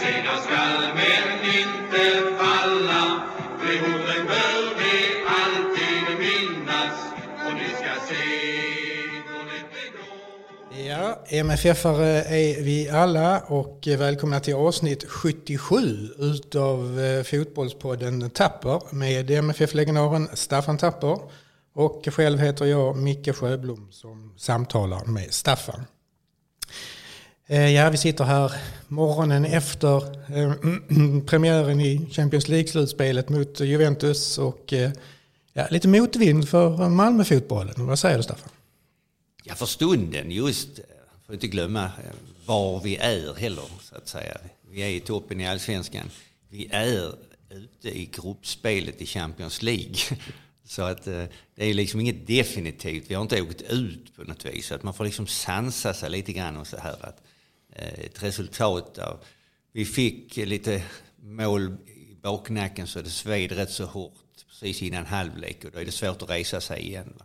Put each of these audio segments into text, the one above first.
segra skall men inte falla. De orden bör vi alltid minnas och ni ska se. Ja, MFF-are är vi alla och välkomna till avsnitt 77 utav eh, Fotbollspodden Tapper med MFF-legendaren Staffan Tapper. Och själv heter jag Micke Sjöblom som samtalar med Staffan. Eh, ja, vi sitter här morgonen efter eh, premiären i Champions League-slutspelet mot Juventus och eh, ja, lite motvind för Malmöfotbollen. Vad säger du Staffan? Ja, för stunden just. Får inte glömma var vi är heller, så att säga. Vi är i toppen i allsvenskan. Vi är ute i gruppspelet i Champions League. Så att det är liksom inget definitivt. Vi har inte åkt ut på något vis. Så att man får liksom sansa sig lite grann och så här att ett resultat av... Vi fick lite mål i baknacken så det sved rätt så hårt precis innan halvlek och då är det svårt att resa sig igen. Va?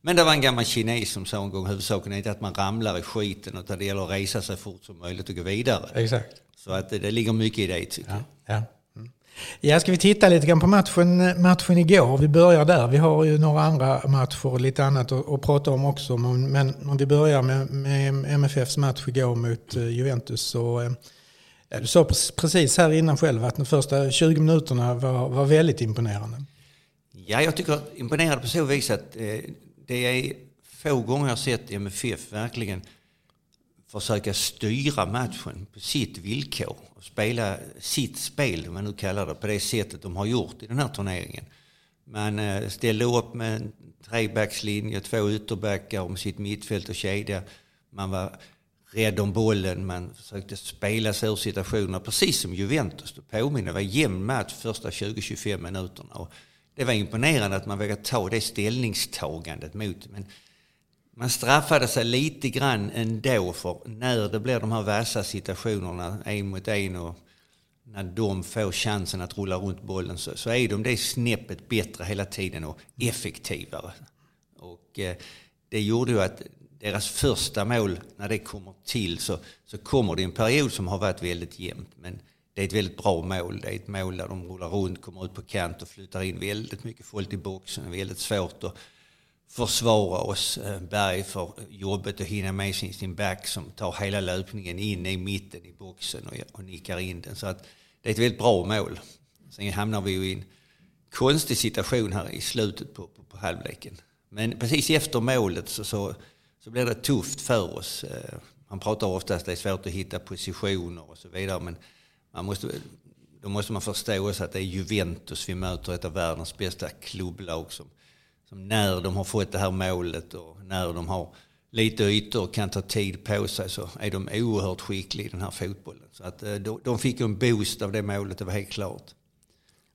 Men det var en gammal kines som sa en gång huvudsaken är inte att man ramlar i skiten utan det gäller att resa sig fort som möjligt och gå vidare. Exakt. Så att det, det ligger mycket i det tycker jag. Ja. Ja, ska vi titta lite grann på matchen, matchen igår? Vi börjar där. Vi har ju några andra matcher och lite annat att, att prata om också. Men, men om vi börjar med, med MFFs match igår mot eh, Juventus så eh, ja, du sa precis här innan själv att de första 20 minuterna var, var väldigt imponerande. Ja, jag tycker imponerande på så vis att eh, det är få gånger jag sett MFF verkligen försöka styra matchen på sitt villkor och spela sitt spel, om man nu kallar det, på det sättet de har gjort i den här turneringen. Man eh, ställde upp med en trebackslinje, två ytterbackar om sitt mittfält och kedja. Man var rädd om bollen, man försökte spela sig ur situationer precis som Juventus. Det påminner, det var jämn match första 20-25 minuterna. Och det var imponerande att man vågade ta det ställningstagandet mot. Men man straffade sig lite grann ändå för när det blir de här vassa situationerna, en mot en och när de får chansen att rulla runt bollen så, så är de det snäppet bättre hela tiden och effektivare. Och eh, det gjorde ju att deras första mål, när det kommer till så, så kommer det en period som har varit väldigt jämnt. Men det är ett väldigt bra mål. Det är ett mål där de rullar runt, kommer ut på kant och flyttar in väldigt mycket folk i boxen. Väldigt svårt att försvara oss. Eh, berg för jobbet att hinna med sin, sin back som tar hela löpningen in i mitten i boxen och, och nickar in den. Så att det är ett väldigt bra mål. Sen hamnar vi ju i en konstig situation här i slutet på, på, på halvleken. Men precis efter målet så, så, så blir det tufft för oss. Eh, man pratar oftast att det är svårt att hitta positioner och så vidare. Men man måste, då måste man förstå också att det är Juventus vi möter, ett av världens bästa klubblag som, som när de har fått det här målet och när de har lite ytor och kan ta tid på sig så är de oerhört skickliga i den här fotbollen. Så att eh, de, fick en boost av det målet, det var helt klart.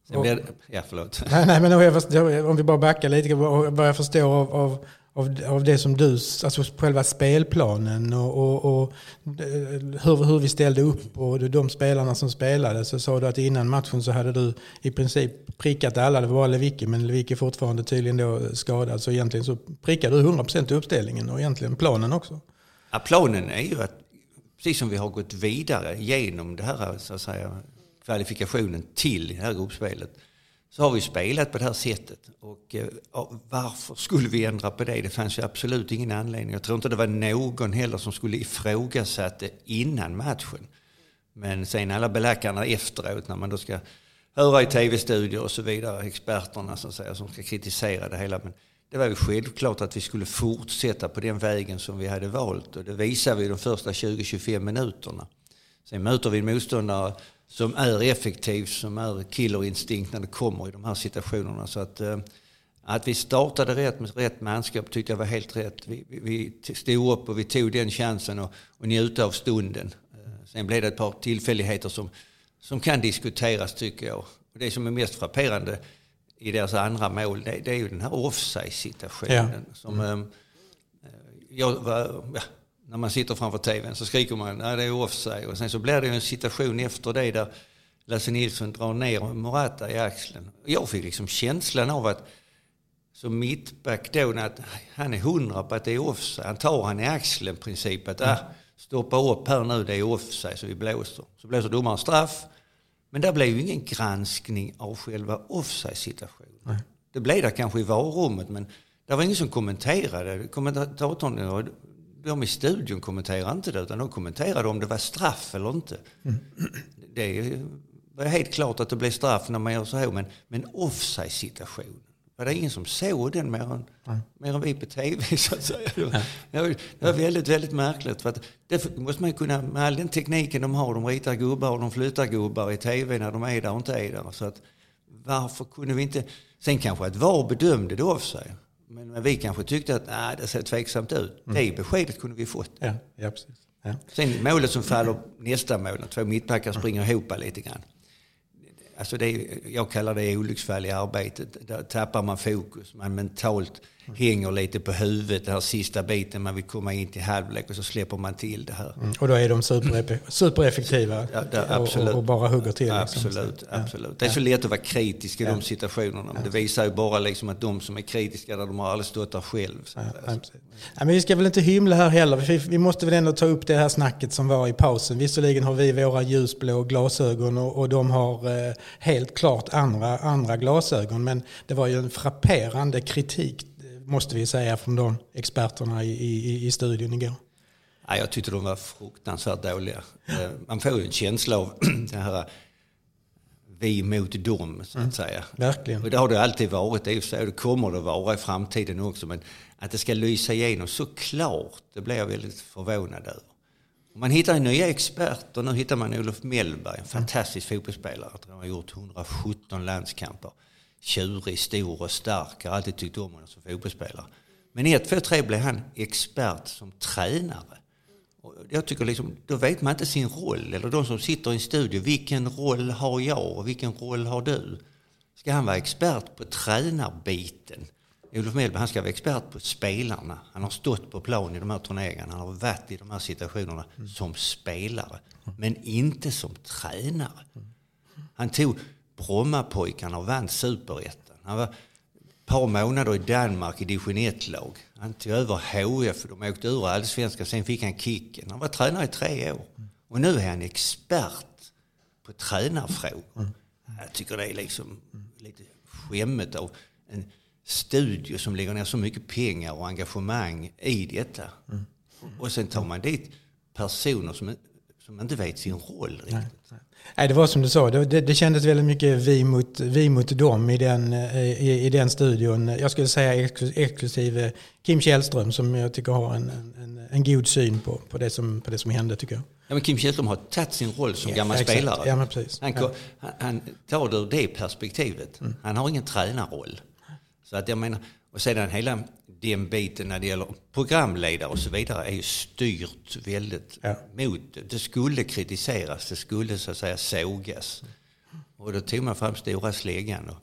Sen Och- det, ja, förlåt. Nej, nej men om, jag om vi bara backar lite vad jag förstår av, av, av, av det som du, alltså själva spelplanen och, och, och eh, hur, hur vi ställde upp och de spelarna som spelade så sa du att innan matchen så hade du i princip prickat alla, det var bara Lewicki men Lewicki är fortfarande tydligen då skadad så egentligen så prickade du 100% uppställningen och egentligen planen också. Ja, planen är ju att, precis som vi har gått vidare genom det här så att säga, kvalifikationen till det här gruppspelet, så har vi spelat på det här sättet. Och eh, varför skulle vi ändra på det? Det fanns ju absolut ingen anledning. Jag tror inte det var någon heller som skulle ifrågasätta det innan matchen. Men sen alla belackarna efteråt när man då ska höra i tv-studior och så vidare, experterna så att säga, som ska kritisera det hela. Men det var ju självklart att vi skulle fortsätta på den vägen som vi hade valt och det visar vi de första 20-25 minuterna. Sen möter vi en motståndare som är effektiv, som är killerinstinkt när det kommer i de här situationerna. Så att, eh, att vi startade rätt med rätt manskap tyckte jag var helt rätt. Vi, vi, vi stod upp och vi tog den chansen och, och njöt av stunden. Eh, Sen blev det ett par tillfälligheter som, som kan diskuteras tycker jag. Och det som är mest frapperande i deras andra mål, det, det är ju den här offside-situationen. Som, eh, jag var, ja, när man sitter framför tvn så skriker man att det är offside och sen så blir det en situation efter det där Lasse Nilsson drar ner Morata i axeln. Jag fick liksom känslan av att som mittback då, att han är hundra på att det är offside. Han tar han i axeln i princip. Att, ah, stoppa upp här nu, det är offside så vi blåser. Så blåser domaren straff. Men där blev ju ingen granskning av själva offside-situationen. Det blev det kanske i varummet men det var ingen som kommenterade. Kommentatorn, de i studion kommenterade inte det utan de kommenterade om det var straff eller inte. Mm. Det var helt klart att det blev straff när man gör så här men, men offside-situationen var det ingen som såg den mer än, ja. mer än vi på tv. Så att säga. Det, var, det var väldigt, väldigt märkligt. För att det måste man kunna, med all den tekniken de har, de ritar gubbar och de flyttar gubbar i tv när de är där och inte är där. Så att, varför kunde vi inte... Sen kanske att VAR bedömde det av sig. Men vi kanske tyckte att nej, det ser tveksamt ut. Mm. Det beskedet kunde vi fått. Ja, ja, precis. Ja. Sen målet som faller, nästa mål, två mittbackar springer ihop lite grann. Alltså det jag kallar det olycksfall i arbetet. Där tappar man fokus, man mentalt hänger lite på huvudet den här sista biten. Man vill komma in till halvlek och så släpper man till det här. Mm. Och då är de supereffektiva ja, det, absolut. Och, och, bara hugger till. Liksom. Absolut, absolut. Det är så lätt att vara kritisk i de situationerna. Men det visar ju bara liksom att de som är kritiska, där de har aldrig stått där själv. Alltså. men vi ska väl inte hymla här heller. Vi, vi måste väl ändå ta upp det här snacket som var i pausen. Visserligen har vi våra ljusblå glasögon och, och de har eh, helt klart andra, andra glasögon. Men det var ju en frapperande kritik måste vi säga från de experterna i, i, i studion igår. Ja, jag tyckte de var fruktansvärt dåliga. Eh, man får ju en känsla av det här vi mot dem, så att mm, säga. Verkligen. Och det har det alltid varit, det är så, det kommer det vara i framtiden också. Men att det ska lysa igenom så klart, det blir jag väldigt förvånad över. Man hittar nya experter. Nu hittar man Olof Mellberg, en fantastisk fotbollsspelare. Han har gjort 117 landskamper tjurig, stor och stark. Jag har alltid tyckt om honom som fotbollsspelare. Men i 1, 2, 3 blev han expert som tränare. Och jag tycker liksom, då vet man inte sin roll. Eller de som sitter i en studio, vilken roll har jag och vilken roll har du? Ska han vara expert på tränarbiten? Olof Mellberg, han ska vara expert på spelarna. Han har stått på plan i de här turneringarna. Han har varit i de här situationerna mm. som spelare. Men inte som tränare. Han tog Brommapojkarna och vann superettan. Han var ett par månader i Danmark i division 1-lag. Han tog över HF, de åkte ur allsvenskan, sen fick han kicken. Han var tränare i tre år. Och nu är han expert på tränarfrågor. Jag tycker det är liksom lite skämmigt av en studio som lägger ner så mycket pengar och engagemang i detta. Och sen tar man dit personer som, som inte vet sin roll riktigt. Nej, det var som du sa, det, det, det kändes väldigt mycket vi mot, vi mot dem i den, eh, i, i den studion. Jag skulle säga exklusive Kim Källström som jag tycker har en, en, en god syn på, på, det som, på det som hände tycker jag. Ja, men Kim Källström har tagit sin roll som ja, gammal exakt. spelare. Ja, men precis. Han, ja. han, han tar det ur det perspektivet. Mm. Han har ingen tränarroll. Så att jag menar, och sedan hela den biten när det gäller programledare och så vidare är ju styrt väldigt ja. mot det. skulle kritiseras, det skulle så att säga sågas. Och då tog man fram stora släggan. Och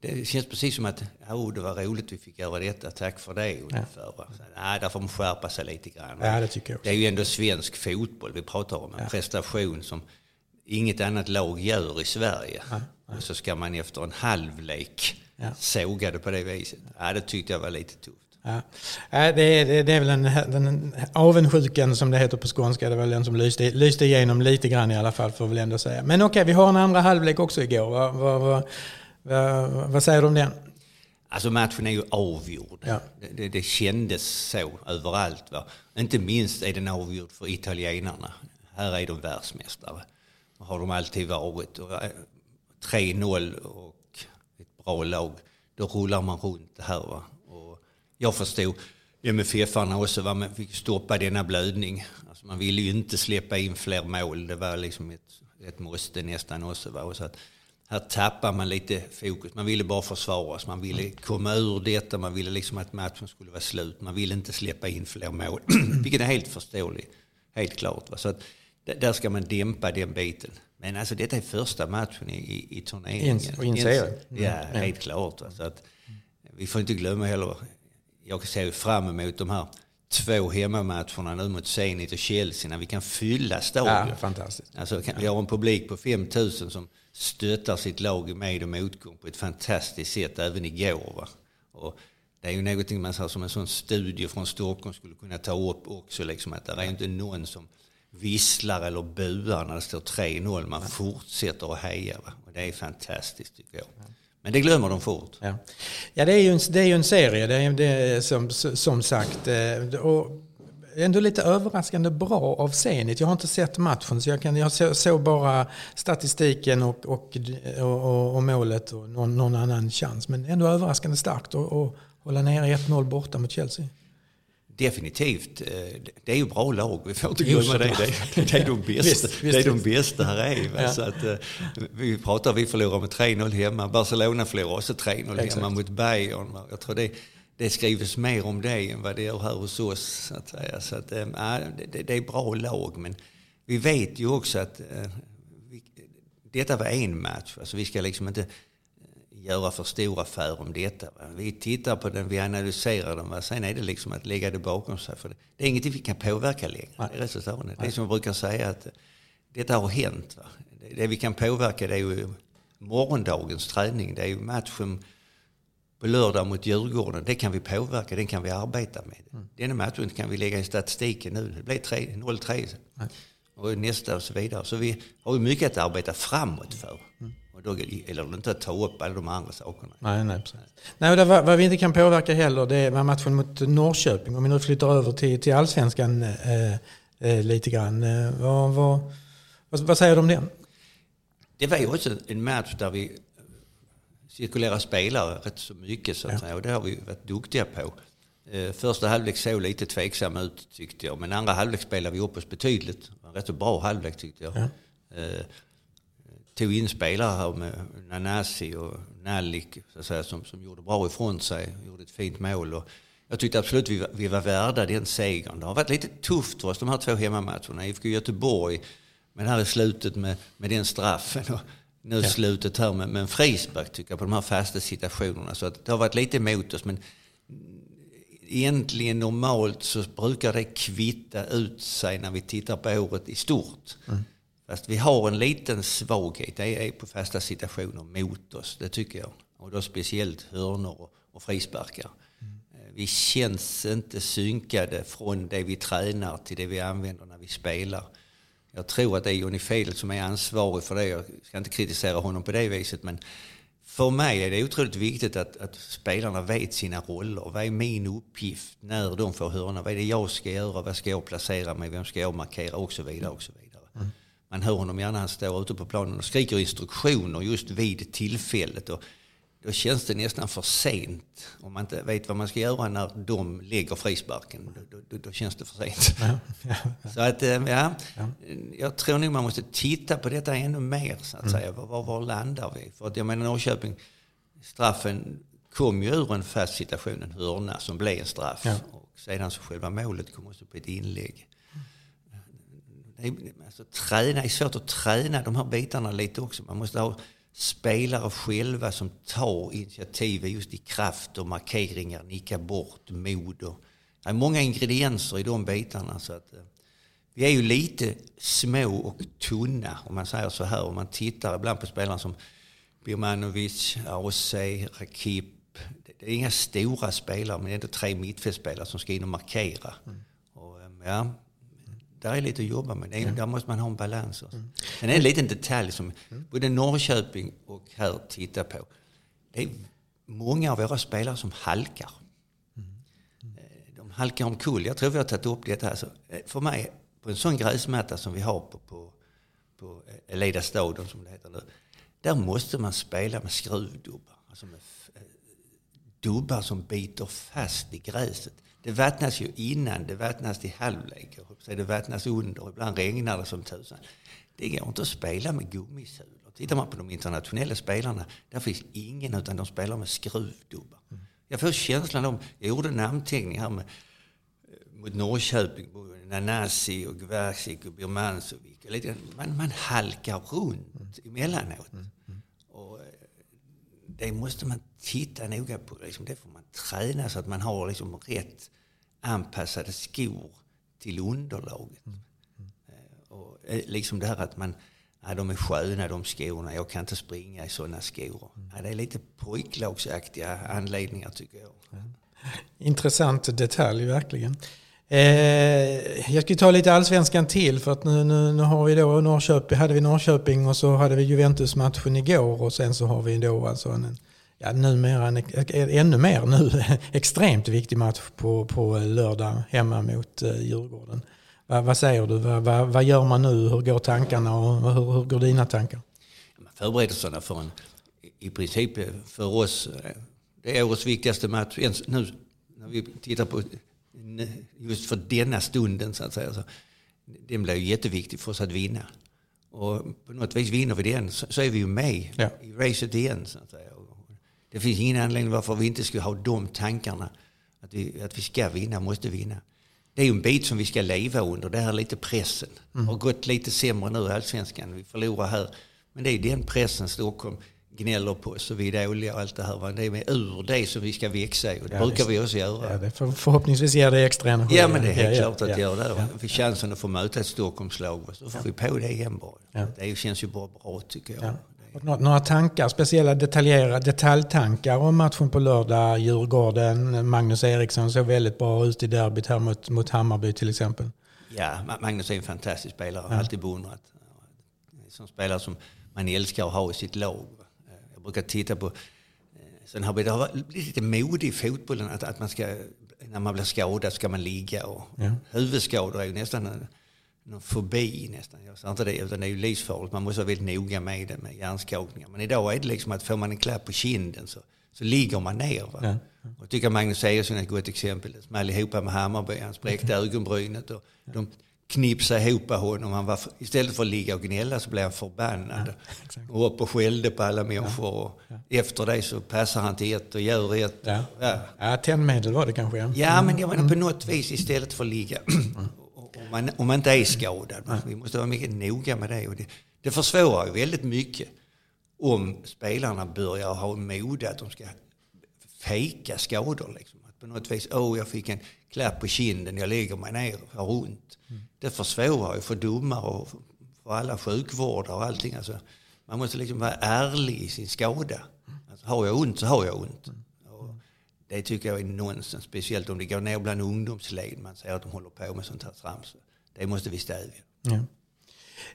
det känns precis som att oh, det var roligt vi fick göra detta, tack för det ungefär. Ja. Så, nej, där får man skärpa sig lite grann. Ja, det, tycker jag också. det är ju ändå svensk fotboll vi pratar om, en ja. prestation som inget annat lag gör i Sverige. Ja. Och så ska man efter en halvlek ja. sågade på det viset. Ja, det tyckte jag var lite tufft. Ja. Det, är, det är väl den, den avundsjukan som det heter på skånska. Det var väl den som lyste, lyste igenom lite grann i alla fall får vi väl ändå säga. Men okej, vi har en andra halvlek också igår. Vad, vad, vad, vad, vad säger du om den? Alltså matchen är ju avgjord. Ja. Det, det, det kändes så överallt. Va? Inte minst är den avgjord för italienarna. Här är de världsmästare. har de alltid varit. 3-0 och bra lag, då rullar man runt det här. Va? Och jag förstod MFF-arna också, va? man fick stoppa denna blödning. Alltså man ville ju inte släppa in fler mål, det var liksom ett, ett måste nästan också. Va? Och så att, här tappar man lite fokus. Man ville bara försvara sig, man ville komma ur detta, man ville liksom att matchen skulle vara slut. Man ville inte släppa in fler mål, vilket är helt förståeligt. Helt klart. Va? Så att, där ska man dämpa den biten. Men alltså detta är första matchen i, i, i turneringen. Och in Ja, mm. helt klart. Så att, vi får inte glömma heller, jag ser fram emot de här två hemmamatcherna nu mot Zenit och Chelsea när vi kan fylla stadion. Ja, fantastiskt. Alltså, vi har en publik på 5000 som stöttar sitt lag med och motgång på ett fantastiskt sätt även igår. Va? Och det är ju någonting man som en sån studie från Stockholm skulle kunna ta upp också. Liksom, att det är inte någon som visslar eller buar när det står 3-0. Man fortsätter att heja. Va? Och det är fantastiskt tycker jag. Men det glömmer de fort. Ja, ja det, är ju en, det är ju en serie, det är, det är som, som sagt. eh, Och ändå lite överraskande bra av Zenit. Jag har inte sett matchen så jag, kan, jag så- såg bara statistiken och, och, och, och målet och någon, någon annan chans. Men ändå överraskande starkt att hålla nere 1-0 borta mot Chelsea. Definitivt. Eh, Det är ju bra lag, vi får inte glömma det. Det är, det är de bästa, det är de bästa här är. Så att, eh, vi pratar, vi förlorar med 3-0 hemma. Barcelona förlorar också 3-0 hemma mot Bayern. Jag tror det, det skrivs mer om det än vad det gör här hos oss. Så att säga. Så att, ja, det, det är bra lag, men vi vet ju också att vi, detta var en match. Alltså vi ska liksom inte göra för stor affär om detta. Vi tittar på den, vi analyserar den. Va? Sen är det liksom att lägga det bakom sig. För det, det är ingenting vi kan påverka längre. Det är. Det är som jag brukar säga att eh, detta har hänt. Va? Det, vi kan påverka det är ju morgondagens träning. Det är ju matchen på lördag mot Djurgården. Det kan vi påverka, den kan vi arbeta med. Mm. Denna matchen kan vi lägga i statistiken nu. Det blir 3 0-3. Och nästa och så vidare. Så vi har ju mycket att arbeta framåt för. Mm. Och då gäller det inte att ta upp alla de andra sakerna. Nej, nej, precis. Nej, det, vad, vad vi inte kan påverka heller det var matchen mot Norrköping. Om vi nu flyttar över till, till allsvenskan eh, eh, lite grann. Eh, vad, vad, vad, vad säger du om den? Det var ju också en match där vi cirkulerar spelare rätt så mycket så att Ja. Och det har vi varit duktiga på. Eh, Första halvlek såg lite tveksam ut tyckte jag. Men andra halvlek spelade vi upp oss betydligt. Det var en rätt så bra halvlek tyckte jag. Ja. Tog in spelare här med Nanasi och Nalik så att säga, som, som gjorde bra ifrån sig. Gjorde ett fint mål. Och jag tyckte absolut vi vi var värda den segern. Det har varit lite tufft för oss de här två hemmamatcherna. IFK Göteborg, men här i slutet med, med den straffen. Och nu slutet här med, med en frispark tycker jag på de här fasta situationerna. Så att det har varit lite emot oss. Men egentligen normalt så brukar det kvitta ut sig när vi tittar på året i stort. Fast vi har en liten svaghet, det är på fasta situationer mot oss, det tycker jag. Och då speciellt hörnor och, frisparkar. Mm. Vi känns inte synkade från det vi tränar till det vi använder när vi spelar. Jag tror att det är Johnny Fedel som är ansvarig för det. Jag ska inte kritisera honom på det viset men för mig är det otroligt viktigt att, att spelarna vet sina roller. Vad är min uppgift när de får hörna? Vad är det jag ska göra? Vad ska jag placera mig? Vem ska jag markera? Och så vidare. Och så vidare. Man hör honom gärna, han står ute på planen och skriker instruktioner just vid tillfället. Och då känns det nästan för sent. Om man inte vet vad man ska göra när de lägger frisparken. Då, då, då känns det för sent. Så att, eh, ja, jag tror nog man måste titta på detta ännu mer så att säga. Var, var, landar vi? För att jag menar Norrköping, straffen kom ju ur en fast situation, en hörna som blev en straff. Ja. Och sedan så själva målet kom också på ett inlägg. Alltså, träna, det är svårt att träna de här bitarna lite också. Man måste ha spelare själva som tar initiativ just i kraft och markeringar, nicka bort, mod. Och, det är många ingredienser i de bitarna. Så att, eh, vi är ju lite små och tunna om man säger så här. Om man tittar ibland på spelare som Birmanovic, Ausey, Rakip. Det är inga stora spelare men det är ändå tre mittfältspelare som ska in och markera. Och, eh, ja, där är lite att jobba med. Är, Där måste man ha en balans. Också. Sen är det en liten detalj som både Norrköping och här tittar på. Det är många av våra spelare som halkar. Eh, De halkar omkull. Jag tror vi har tagit upp detta. Alltså, eh, för mig, på en sån gräsmatta som vi har på, på, på eh, Elida Stadion som det heter nu. Där måste man spela med skruvdubbar. Alltså med eh, dubbar som biter fast i gräset. Det vattnas ju innan, det vattnas till halvlek, det vattnas under, ibland regnar det som tusan. Det går inte att spela med gummisulor. Tittar man på de internationella spelarna, där finns ingen utan de spelar med skruvdubbar. Jag får känslan om, jag gjorde en namnteckning här med, eh, mot Norrköping, Nanasi och Gvarsik och Birmansovic. Man, man halkar runt emellanåt. Mm, mm, mm det måste man titta noga på. Liksom, det får man träna så att man har liksom rätt anpassade skor till underlaget. Eh, Och eh, liksom det här att man, ja, de är sköna de skorna, jag kan inte springa i sådana skor. Ja, det är lite pojklagsaktiga anledningar tycker jag. Intressant detalj verkligen. Eh, jag ska ta lite allsvenskan till för att nu, nu, nu har vi då Norrköping, hade vi Norrköping och så hade vi Juventus-matchen igår och sen så har vi då alltså en, ja, numera en, eh, ännu mer nu, extremt viktig match på, på lördag hemma mot eh, Djurgården. Va, vad säger du? Va, va, vad gör man nu? Hur går tankarna och hur, hur går dina tankar? Förberedelserna för en, i princip eh, för oss, eh, det är årets viktigaste match. Nu när vi tittar på just för denna stunden så att säga. Så den blir ju jätteviktig för oss att vinna. Och på något vis vinner vi den så, så är vi ju med ja. i racet igen. Så att säga. Det finns ingen anledning varför vi inte skulle ha de tankarna. Att vi, att vi ska vinna, måste vinna. Det är ju en bit som vi ska leva under. Det här är lite pressen. Mm. har gått lite sämre nu i allsvenskan. Vi förlorar här. Men det är den pressen Stockholm gnäller på oss och vi är dåliga och allt det här. Det är med ur det som vi ska växa och det ja, brukar vi också göra. Ja, det för, förhoppningsvis ger det extra energi. Ja men det är helt ja, klart att det gör det. Ja. Vi chansen att få möta ett Stockholmslag så får vi på det igen bara. Det känns ju bara bra tycker jag. Några tankar, speciella detaljerade detaljtankar om matchen på lördag, Djurgården, Magnus Eriksson såg väldigt bra ut i derbyt här mot, mot Hammarby till exempel. Ja, Magnus är en fantastisk spelare, ja. alltid beundrat. Som spelare som man älskar att ha i sitt lag. Jag brukar titta på... Eh, sen har det har blivit lite mode i fotbollen att, att man ska, när man blir skadad ska man ligga. Och ja. Huvudskador är ju nästan en, en fobi nästan. Jag säger inte det, utan det är ju livsfarligt. Man måste vara väldigt noga med det, med hjärnskakningar. Men idag är det liksom att får man en klapp på kinden så, så ligger man ner. Va? Ja. Och jag tycker Magnus Eriksson är ett gott exempel. Det smällde ihop med Hammarby, han spräckte ögonbrynet. Och de, knipsa ihop honom. Han var, istället för att ligga och gnälla så blev han förbannad. Ja, och upp och skällde på alla människor. Och ja. Efter det så passar han till ett och gör ett. Ja, ja. ja tändmedel var det kanske. Ja, ja men jag menar på något vis istället för att ligga. om, man, om man inte är skadad. Men vi måste vara mycket noga med det. Och det, det försvårar ju väldigt mycket om spelarna börjar ha mod att de ska fejka skador. Liksom. Att på något vis, åh oh, jag fick en klapp på kinden, jag lägger mig ner och har ont. Mm. Det försvårar ju för domare och för alla sjukvårdare och allting. Alltså, man måste liksom vara ärlig i sin skada. Alltså, har jag ont så har jag ont. Mm. det tycker jag är nonsens, speciellt om det går ner bland ungdomsled. Man ser att de håller på med sånt här trams. Det måste vi stävja. Ja.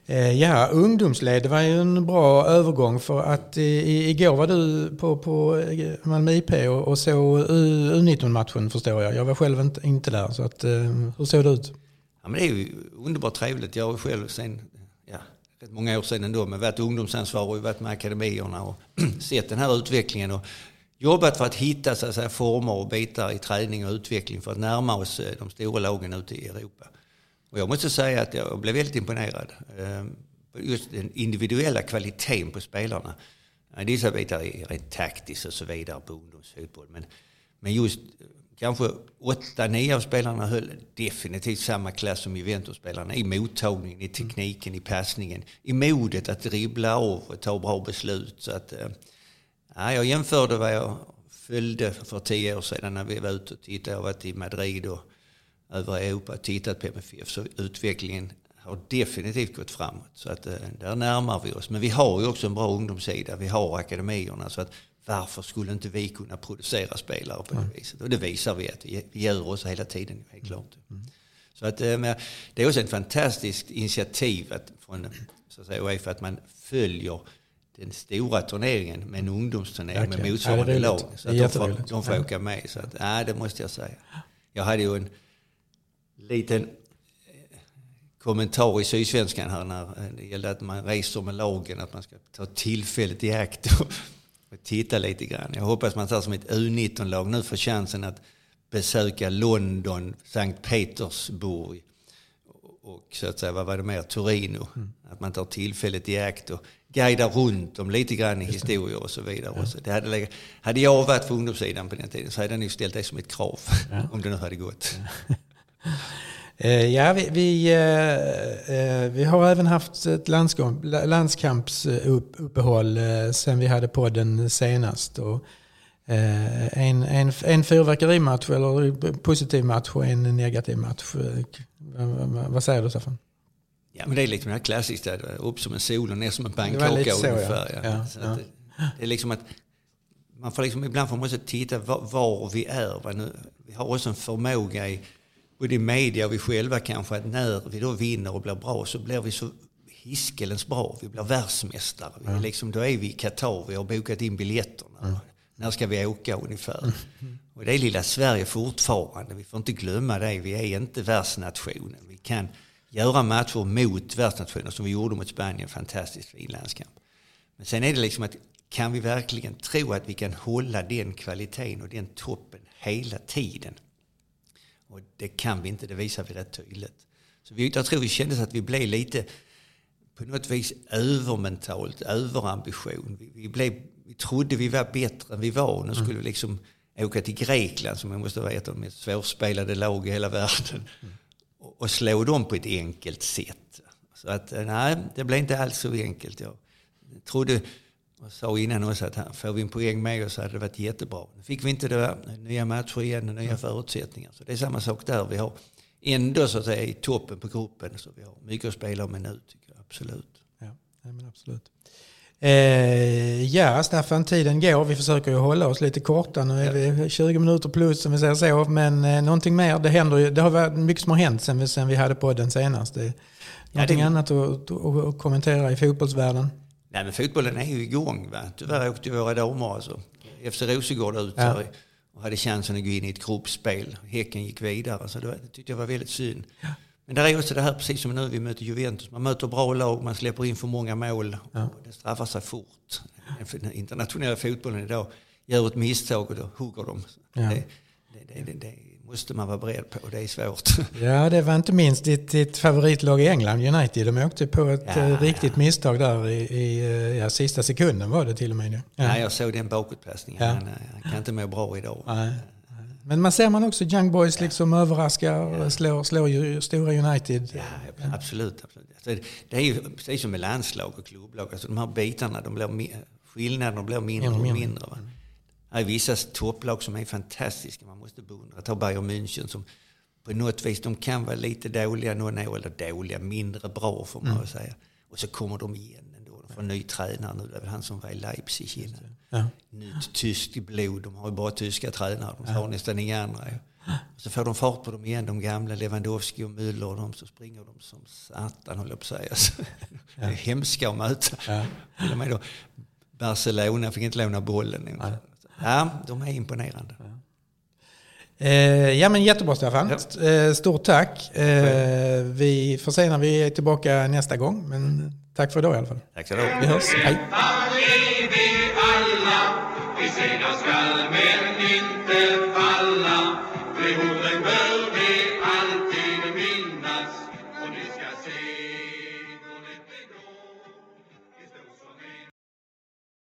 Eh, ja, ungdomsled det var ju en bra övergång för att i, igår var du på, på eh, Malmö IP och, och såg U19-matchen förstår jag. Jag var själv inte, inte där, så att, eh, hur såg det ut? Ja, men det är ju underbart trevligt. Jag har själv sen, ja, rätt många år sedan ändå, men varit ungdomsansvarig och varit med akademierna och sett den här utvecklingen. Och jobbat för att hitta så att säga, former och bitar i träning och utveckling för att närma oss de stora lagen ute i Europa. Och jag måste säga att jag blev väldigt imponerad. Eh, just den individuella kvaliteten på spelarna. Vissa bitar är rent taktiskt och så vidare på ungdomsfotboll. Men, men just eh, kanske åtta, nio av spelarna höll definitivt samma klass som Juventus-spelarna i mottagningen, i tekniken, i passningen, i modet att dribbla av och ta bra beslut. Så att, eh, ja, jag jämförde vad jag följde för tio år sedan när vi var ute och tittade. Jag har varit i Madrid och över Europa och tittat på MFF. Så utvecklingen har definitivt gått framåt. Så att eh, där närmar vi oss. Men vi har ju också en bra ungdomssida. Vi har akademierna. Så att varför skulle inte vi kunna producera spelare på det mm. viset? Och det visar vi att vi, gör oss hela tiden, helt klart. Mm. Så att, eh, det är också ett fantastiskt initiativ att, från så att säga, UEFA att man följer den stora turneringen med en ungdomsturnering med motsvarande ja, lag. Så att de får, de får åka med. Så att, ja, det måste jag säga. Jag hade ju en liten eh, kommentar i Sydsvenskan här när det gällde att man reser med lagen, att man ska ta tillfället i akt och och titta lite grann. Jag hoppas man tar som ett U19-lag nu får chansen att besöka London, Sankt Petersburg och så att säga, vad var det mer, Torino. Mm. Att man tar tillfället i akt och guidar runt dem lite grann i historier och så vidare. Ja. Så det hade, hade jag varit på ungdomssidan på den tiden så hade jag nog ställt det som ett krav, ja. om det nu hade gått. Ja. Eh, ja, vi, vi, eh, eh, vi, har även haft ett landskampsuppehåll sen vi hade podden senast. Och en, en, en fyrverkerimatch, eller positiv match och en negativ match. Vad säger du Staffan? Ja, men det är liksom det här klassiska, upp som en sol och ner som en pannkaka ungefär. Ja. Ja, ja. Det, det, är liksom att man får liksom, ibland får man också titta var, var vi är. Nu, vi har också en förmåga i både i media och vi själva kanske att när vi då vinner och blir bra så blir vi så hiskelens bra. Vi blir världsmästare. Vi liksom, då är vi i Qatar, vi har bokat in biljetterna. Mm. När ska vi åka ungefär? Mm. Och det är lilla Sverige fortfarande. Vi får inte glömma det. Vi är inte världsnationen. Vi kan göra matcher mot världsnationer som vi gjorde mot Spanien. Fantastiskt fin landskamp. Men sen är det liksom att kan vi verkligen tro att vi kan hålla den kvaliteten och den toppen hela tiden? Och det kan vi inte, det visar vi rätt tydligt. Så vi, jag tror vi kände att vi blev lite på något vis övermentalt, överambition. Vi, vi, blev, vi trodde vi var bättre än vi var. Nu skulle vi liksom åka till Grekland som måste vara ett av de mest svårspelade lag i hela världen. Och, och slå dem på ett enkelt sätt. Så att nej, det blev inte alls så enkelt. Jag trodde och sa innan också att får vi en poäng med oss så hade det varit jättebra. Nu fick vi inte det. Nya matcher igen och nya förutsättningar. Så det är samma sak där. Vi har ändå så att säga i toppen på gruppen. Så vi har mycket att spela om nu tycker jag absolut. Ja, men absolut. Eh, ja, Staffan, tiden går. Vi försöker ju hålla oss lite korta. Nu är vi 20 minuter plus som vi säger så. Men eh, någonting mer, det händer ju. Det har varit mycket som har hänt sen vi, sen vi hade podden senast. Det, någonting ja, det... annat att, att, kommentera i fotbollsvärlden? Nej, men fotbollen är ju igång. Va? Tyvärr åkte våra damer alltså. FC Rosengård ut ja. och hade chansen att gå in i ett gruppspel. Häcken gick vidare, så det, var, det tyckte jag var väldigt synd. Ja. Men det är också det här, precis som nu vi möter Juventus. Man möter bra lag, man släpper in för många mål. Ja. det straffar sig fort. Den internationella fotbollen idag gör ett misstag och då hugger de. Ja. Det, det, det, det, måste man vara beredd på. Det är svårt. Ja, det var inte minst ditt, ditt favoritlag i England, United. De åkte på ett ja, eh, riktigt ja. misstag där i, i eh, ja, sista sekunden var det till och med. Ja, ja jag såg den bakåtpassningen. Ja. Han, han kan inte må bra idag. Nej. Men man ser man också Young Boys liksom ja. överraskar och slår, slår ju stora United. Ja, absolut. absolut. Alltså, det är ju precis som med landslag och klubblag. Alltså, de här bitarna, de blir, skillnaderna blir mindre och mindre. mindre va? Det är vissa topplag som är fantastiska. Man måste beundra. Ta Bayern München som på något vis, de kan vara lite dåliga någon år, eller dåliga, mindre bra får man mm. säga. Och så kommer de igen ändå. De får en ny tränare nu. Det är väl han som var i Leipzig innan. Ja. Nytt tyskt blod. De har ju bara tyska tränare. De har ja. nästan inga andra. Och så får de fart på dem igen, de gamla Lewandowski och Müller och de så springer de som satan håller jag på att säga. Så, ja. Det är hemska att möta. Ja. Till och med då Barcelona fick inte låna bollen. Ja. Ja, de är imponerande. Ja. Eh, ja men jättebra Staffan. Ja. Eh, stort tack. Eh, vi får se när vi är tillbaka nästa gång. Men tack för idag i alla fall. Tack så du Vi hörs. Hej.